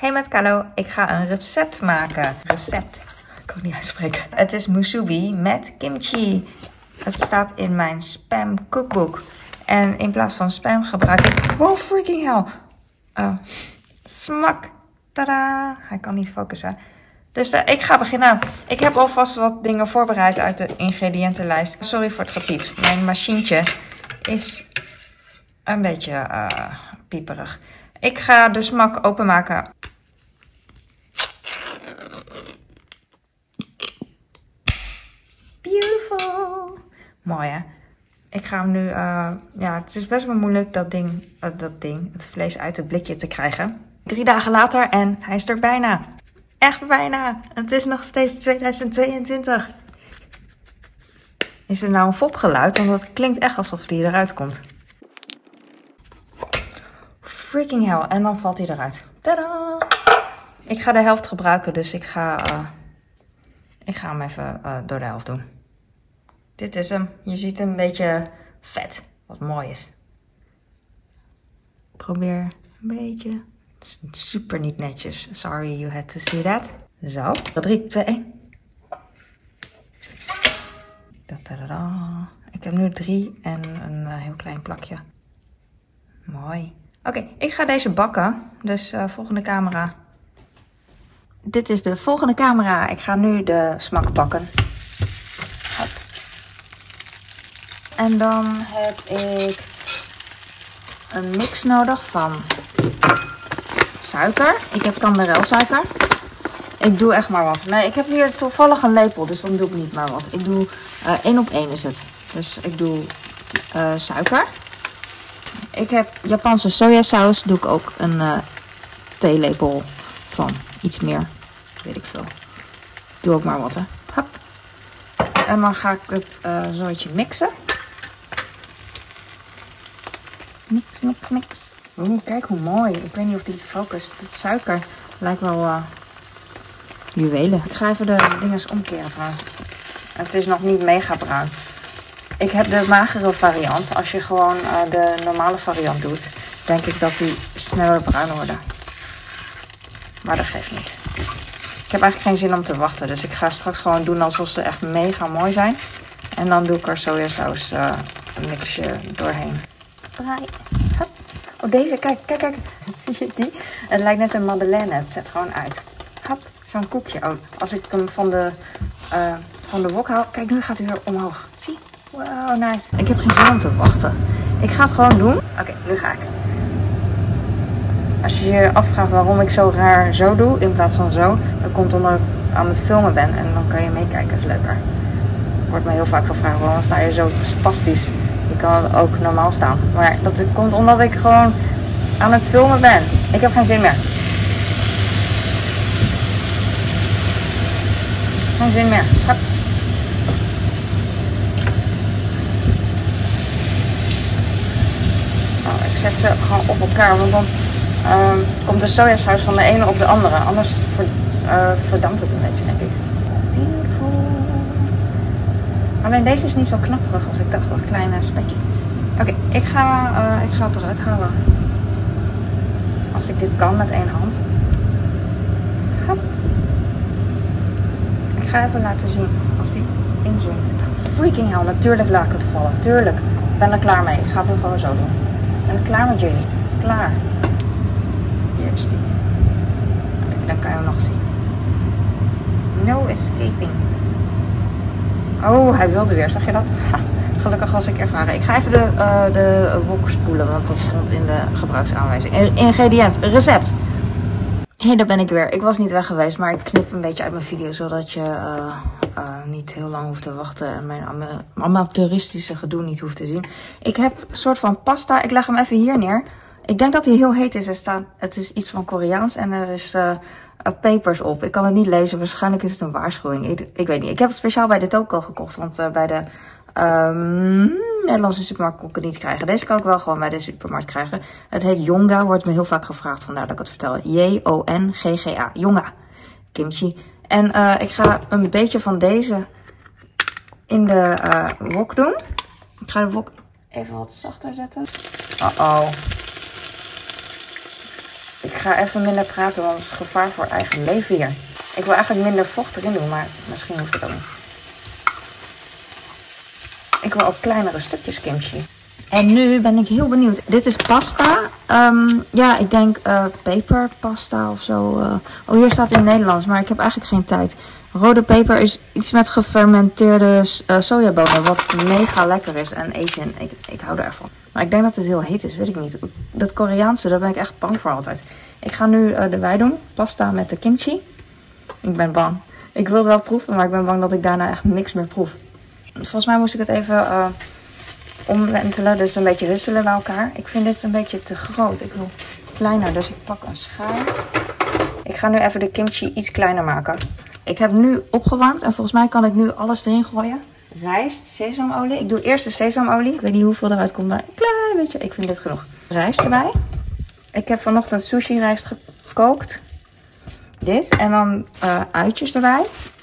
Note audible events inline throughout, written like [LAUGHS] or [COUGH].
Hey met Kalo, ik ga een recept maken. Recept, ik kan het niet uitspreken. Het is musubi met kimchi. Het staat in mijn spam cookbook. En in plaats van spam gebruik ik... Oh, freaking hell. Oh, smak. Tada. Hij kan niet focussen. Dus uh, ik ga beginnen. Ik heb alvast wat dingen voorbereid uit de ingrediëntenlijst. Sorry voor het gepiept. Mijn machientje is een beetje uh, pieperig. Ik ga de smak openmaken. Mooi? Ik ga hem nu, uh, ja, het is best wel moeilijk dat ding, uh, dat ding, het vlees uit het blikje te krijgen. Drie dagen later en hij is er bijna. Echt bijna. Het is nog steeds 2022. Is er nou een fopgeluid? Want het klinkt echt alsof die eruit komt. Freaking hell. En dan valt hij eruit. Tada! Ik ga de helft gebruiken, dus ik ga, uh, ik ga hem even door de helft doen. Dit is hem. Je ziet een beetje vet, wat mooi is. Probeer een beetje. Het is super niet netjes. Sorry you had to see that. Zo. 3, 2, 1. Ik heb nu drie en een uh, heel klein plakje. Mooi. Oké, ik ga deze bakken. Dus uh, volgende camera. Dit is de volgende camera. Ik ga nu de smak bakken. Hop. En dan heb ik een mix nodig van suiker. Ik heb kanderelsuiker. Ik doe echt maar wat. Nee, ik heb hier toevallig een lepel, dus dan doe ik niet maar wat. Ik doe uh, één op één is het. Dus ik doe uh, suiker. Ik heb Japanse sojasaus. Doe ik ook een uh, theelepel van. Iets meer. Weet ik veel. Doe ook maar wat, hè. Hop. En dan ga ik het uh, mixen. Mix, mix, mix. Oeh, kijk hoe mooi. Ik weet niet of die focust. Het suiker lijkt wel uh, juwelen. Ik ga even de dinges omkeren trouwens. Het is nog niet mega bruin. Ik heb de magere variant. Als je gewoon uh, de normale variant doet, denk ik dat die sneller bruin worden. Maar dat geeft niet. Ik heb eigenlijk geen zin om te wachten. Dus ik ga straks gewoon doen alsof ze echt mega mooi zijn. En dan doe ik er sojasaus uh, een mixje doorheen. Draai. Oh, deze. Kijk, kijk, kijk. [LAUGHS] Zie je die? Het lijkt net een madeleine. Het zet gewoon uit. Hap. Zo'n koekje. Oh, als ik hem van de, uh, van de wok haal. Kijk, nu gaat hij weer omhoog. Zie? Wow, nice. Ik heb geen zin om te wachten. Ik ga het gewoon doen. Oké, nu ga ik. Als je je afvraagt waarom ik zo raar zo doe in plaats van zo, dan komt omdat ik aan het filmen ben en dan kan je meekijken, is leuker. Wordt me heel vaak gevraagd waarom sta je zo spastisch. Je kan ook normaal staan. Maar dat komt omdat ik gewoon aan het filmen ben. Ik heb geen zin meer. Geen zin meer. Hup. Oh, ik zet ze gewoon op elkaar, want dan uh, komt de sojasaus van de ene op de andere. Anders uh, verdampt het een beetje, denk ik. Alleen deze is niet zo knapperig als ik dacht, dat kleine spekje. Oké, ik, ga, uh, ik ga het eruit halen. Als ik dit kan met één hand. Ik ga even laten zien als die inzoomt. Freaking hell, natuurlijk laat ik het vallen. Tuurlijk. Ik ben er klaar mee. Ik ga het nu gewoon zo doen. Ben klaar met jullie. Klaar. Hier is die. Dan kan je hem nog zien. No escaping. Oh, hij wilde weer. Zag je dat? Ha, gelukkig was ik ervaren. Ik ga even de, uh, de wok spoelen, want dat stond in de gebruiksaanwijzing. Ingrediënt, recept. Hé, hey, daar ben ik weer. Ik was niet weg geweest, maar ik knip een beetje uit mijn video, zodat je uh, uh, niet heel lang hoeft te wachten en mijn amateuristische gedoe niet hoeft te zien. Ik heb een soort van pasta. Ik leg hem even hier neer. Ik denk dat hij heel heet is. Er staat, het is iets van Koreaans en er is uh, papers op. Ik kan het niet lezen. Waarschijnlijk is het een waarschuwing. Ik, weet niet. Ik heb het speciaal bij dit ook al gekocht. Want uh, bij de um, Nederlandse supermarkt kon ik het niet krijgen. Deze kan ik wel gewoon bij de supermarkt krijgen. Het heet Yonga. Wordt me heel vaak gevraagd. Vandaar dat ik het vertel. J-O-N-G-G-A. Yonga. Kimchi. En uh, ik ga een beetje van deze in de wok doen. Ik ga de wok even wat zachter zetten. Uh-oh. Ik ga even minder praten, want het is gevaar voor eigen leven hier. Ik wil eigenlijk minder vocht erin doen, maar misschien hoeft het ook niet. Ik wil ook kleinere stukjes kimchi. En nu ben ik heel benieuwd. Dit is pasta. Ehm, ja, ik denk uh, peperpasta of zo. Uh, oh, hier staat in Nederlands, maar ik heb eigenlijk geen tijd. Rode peper is iets met gefermenteerde uh, sojabonen, wat mega lekker is. En Asian, ik, ik hou ervan. Maar ik denk dat het heel heet is, weet ik niet. Dat Koreaanse, daar ben ik echt bang voor altijd. Ik ga nu de wij doen. Pasta met de kimchi. Ik ben bang. Ik wil het wel proeven, maar ik ben bang dat ik daarna echt niks meer proef. Volgens mij moest ik het even omwentelen. Dus een beetje husselen bij elkaar. Ik vind dit een beetje te groot. Ik wil kleiner, dus ik pak een schaar. Ik ga nu even de kimchi iets kleiner maken. Ik heb nu opgewarmd en volgens mij kan ik nu alles erin gooien. Rijst, sesamolie. Ik doe eerst de sesamolie. Ik weet niet hoeveel eruit komt, maar een klein beetje. Ik vind dit genoeg. Rijst erbij. Ik heb vanochtend sushi rijst gekookt. Dit. En dan uh, uitjes erbij.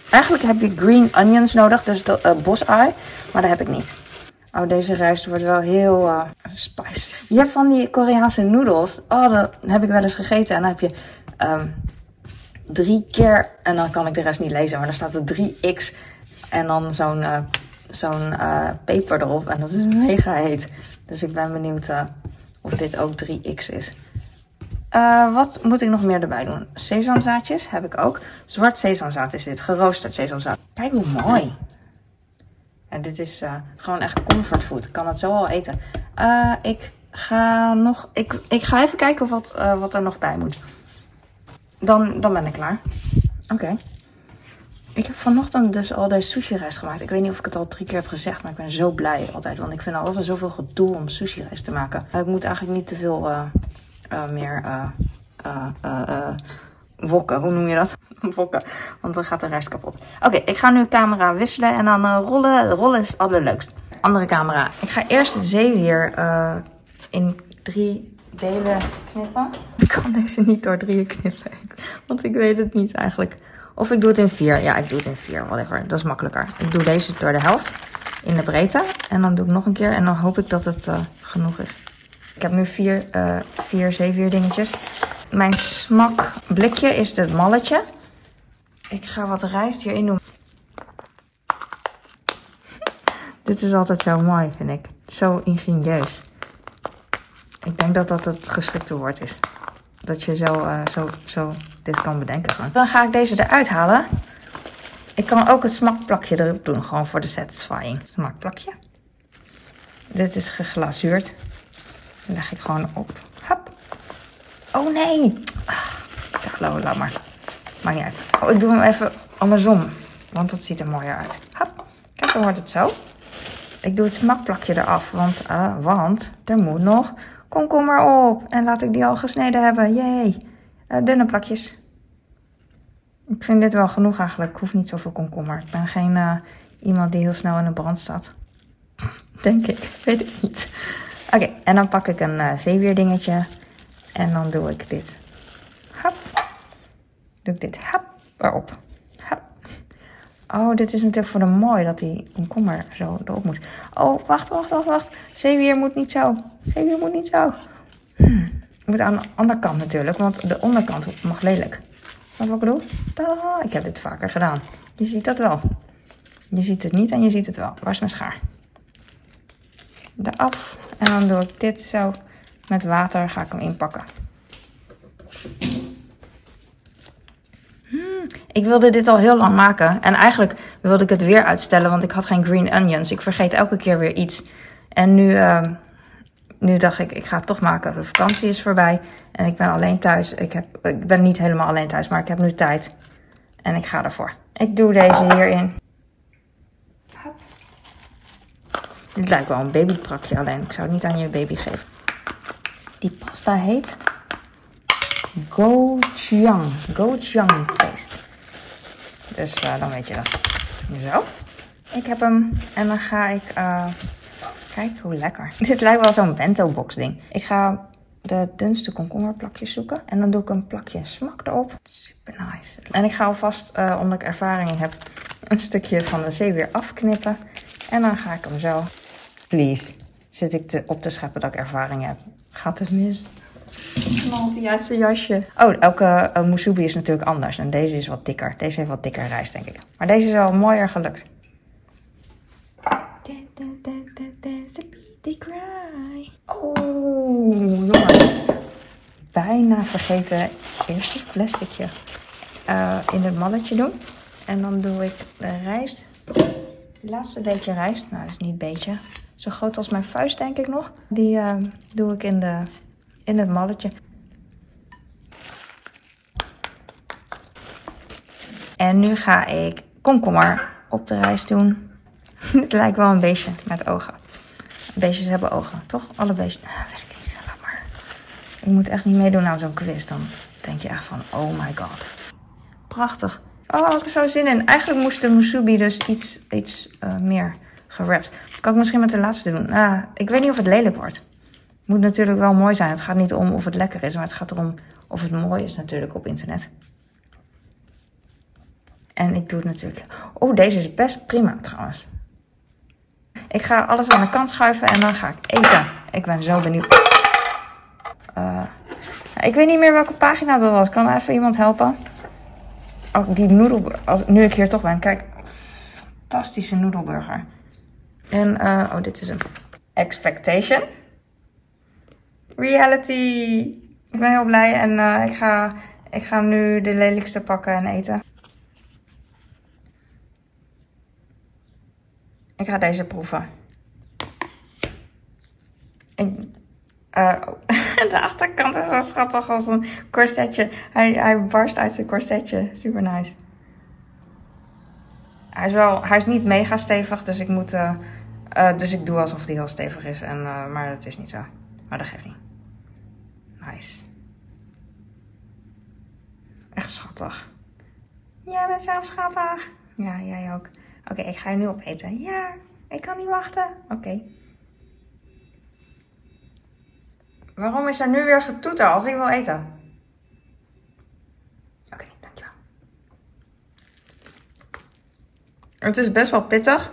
Eigenlijk heb je green onions nodig, dus de, uh, bosui. Maar dat heb ik niet. Oh, deze rijst wordt wel heel uh, spicy. Je hebt van die Koreaanse noedels. Oh, dat heb ik wel eens gegeten. En dan heb je um, drie keer... En dan kan ik de rest niet lezen, maar dan staat er 3x. En dan zo'n uh, zo'n uh, peper erop. En dat is mega heet. Dus ik ben benieuwd of dit ook 3x is. Wat moet ik nog meer erbij doen? Sesamzaadjes heb ik ook. Zwart sesamzaad is dit. Geroosterd sesamzaad. Kijk hoe mooi. En dit is uh, gewoon echt comfortfood. Ik kan het zo al eten. Uh, ik ga nog. Ik, ik ga even kijken wat, uh, wat er nog bij moet. Dan, dan ben ik klaar. Oké. Ik heb vanochtend dus al deze sushi-rijst gemaakt. Ik weet niet of ik het al drie keer heb gezegd, maar ik ben zo blij altijd. Want ik vind altijd zoveel gedoe om sushi-rijst te maken. ik moet eigenlijk niet te veel meer wokken. Hoe noem je dat? [LAUGHS] Want dan gaat de rest kapot. Oké, ik ga nu camera wisselen en dan uh, rollen. Rollen is het allerleukst. Andere camera. Ik ga eerst de zeewier uh, in drie delen knippen. Ik kan deze niet door drieën knippen. Want ik weet het niet eigenlijk. Of ik doe het in vier. Ja, ik doe het in vier. Whatever. Dat is makkelijker. Ik doe deze door de helft. In de breedte. En dan doe ik nog een keer. En dan hoop ik dat het uh, genoeg is. Ik heb nu vier, uh, vier dingetjes. Mijn smakblikje is dit malletje. Ik ga wat rijst hierin doen. dit is altijd zo mooi, vind ik. Zo ingenieus. Ik denk dat dat het geschikte woord is. Dat je zo, uh, zo, zo dit kan bedenken. Gewoon. Dan ga ik deze eruit halen. Ik kan ook een smakplakje erop doen, gewoon voor de satisfying. Smakplakje. Dit is geglazuurd. Dat leg ik gewoon op. Hop. Oh nee. Geloof, laat maar. Niet uit. Oh, ik doe hem even andersom. Want dat ziet er mooier uit. Hop. Kijk, dan wordt het zo. Ik doe het smakplakje eraf. Want, uh, want er moet nog komkommer op. En laat ik die al gesneden hebben. Jee. Uh, dunne plakjes. Ik vind dit wel genoeg eigenlijk. Ik hoef niet zoveel komkommer. Ik ben geen uh, iemand die heel snel in de brand staat. [LAUGHS] Denk ik. Weet ik niet. Oké, en dan pak ik een zeewierdingetje. En dan doe ik dit. Doe ik dit. Hop. Erop. Hop. Oh, dit is natuurlijk voor de mooi dat die komkommer zo erop moet. Oh, wacht, wacht, wacht, wacht. Zeewier moet niet zo. Zeewier moet niet zo. Hm. Moet aan de andere kant natuurlijk, want de onderkant mag lelijk. Snap wat ik bedoel? Tada! Ik heb dit vaker gedaan. Je ziet dat wel. Je ziet het niet en je ziet het wel. Waar is mijn schaar? Eraf. En dan doe ik dit zo met water ga ik hem inpakken. Ik wilde dit al heel lang maken. En eigenlijk wilde ik het weer uitstellen, want ik had geen green onions. Ik vergeet elke keer weer iets. En nu, uh, nu dacht ik, ik ga het toch maken. De vakantie is voorbij en ik ben alleen thuis. Ik, heb, ik ben niet helemaal alleen thuis, maar ik heb nu tijd. En ik ga ervoor. Ik doe deze hierin. Dit lijkt wel een babyprakje alleen. Ik zou het niet aan je baby geven. Die pasta heet gochujang. Gochujang paste. Dus uh, dan weet je dat. Zo. Ik heb hem. En dan ga ik... Uh, kijk hoe lekker. [LAUGHS] Dit lijkt wel zo'n bento box ding. Ik ga de dunste komkommerplakjes zoeken. En dan doe ik een plakje smak erop. Super nice. En ik ga alvast, uh, omdat ik ervaring heb, een stukje van de zee weer afknippen. En dan ga ik hem zo... Please. Zit ik op te scheppen dat ik ervaring heb. Gaat het mis? Hij uit zijn jasje. Oh, elke uh, musubi is natuurlijk anders. En deze is wat dikker. Deze heeft wat dikker rijst, denk ik. Maar deze is wel mooier gelukt. Oh, jongens. Bijna vergeten. Eerst het plasticje uh, in het malletje doen. En dan doe ik de rijst. Het laatste beetje rijst. Nou, dat is niet een beetje. Zo groot als mijn vuist, denk ik nog. Die uh, doe ik in, de, in het malletje. En nu ga ik komkommer op de rijst doen. [LAUGHS] Het lijkt wel een beestje met ogen. Beestjes hebben ogen, toch? Alle beestjes. Weet ik maar. Moet echt niet meedoen aan zo'n quiz. Dan denk je echt van, oh my god. Prachtig. Oh, ik heb zo zin in. Eigenlijk moest de musubi dus iets, iets uh, meer gerapt. Kan ik misschien met de laatste doen. Uh, ik weet niet of het lelijk wordt. Moet natuurlijk wel mooi zijn. Het gaat niet om of het lekker is, maar het gaat erom of het mooi is natuurlijk op internet. En ik doe het natuurlijk. Oh, deze is best prima trouwens. Ik ga alles aan de kant schuiven en dan ga ik eten. Ik ben zo benieuwd. Uh, ik weet niet meer welke pagina dat was. Kan even iemand helpen? Oh, die noedelburger. Nu ik hier toch ben. Kijk, fantastische noedelburger. En, uh, oh, dit is een expectation. Reality. Ik ben heel blij en uh, ik, ga, ik ga nu de lelijkste pakken en eten. Ik ga deze proeven. Ik, uh, [LAUGHS] [LAUGHS] de achterkant is zo schattig als een corsetje. Hij, hij barst uit zijn corsetje. Super nice. Hij is, wel, hij is niet mega stevig, dus ik moet... Uh, dus ik doe alsof hij heel stevig is. En, maar dat is niet zo. Maar dat geeft niet. Echt schattig. Jij bent zelf schattig. Ja, jij ook. Oké, ik ga je nu opeten. Ja, ik kan niet wachten. Oké. Waarom is er nu weer getoeter als ik wil eten? Oké, dankjewel. Het is best wel pittig.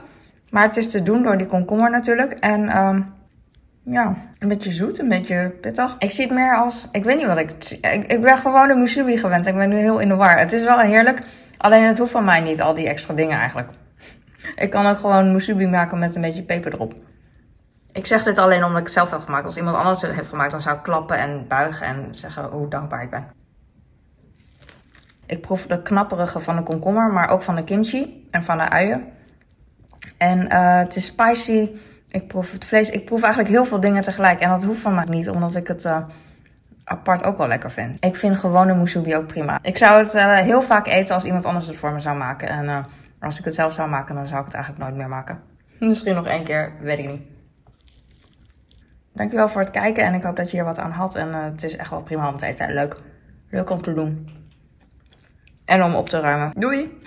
Maar het is te doen door die komkommer natuurlijk. En um, ja, een beetje zoet, een beetje pittig. Ik zie het meer als... Ik weet niet wat ik... Ik, ik ben gewoon de musubi gewend. Ik ben nu heel in de war. Het is wel heerlijk. Alleen het hoeft van mij niet, al die extra dingen eigenlijk. Ik kan ook gewoon musubi maken met een beetje peper erop. Ik zeg dit alleen omdat ik het zelf heb gemaakt. Als iemand anders het heeft gemaakt, dan zou ik klappen en buigen en zeggen hoe dankbaar ik ben. Ik proef de knapperige van de komkommer, maar ook van de kimchi en van de uien. En uh, het is spicy. Ik proef het vlees. Ik proef eigenlijk heel veel dingen tegelijk. En dat hoeft van mij niet, omdat ik het uh, apart ook wel lekker vind. Ik vind gewone musubi ook prima. Ik zou het uh, heel vaak eten als iemand anders het voor me zou maken. En als ik het zelf zou maken, dan zou ik het eigenlijk nooit meer maken. Misschien nog één keer, weet ik niet. Dankjewel voor het kijken en ik hoop dat je hier wat aan had. En uh, het is echt wel prima om te eten. Leuk. Leuk om te doen. En om op te ruimen. Doei!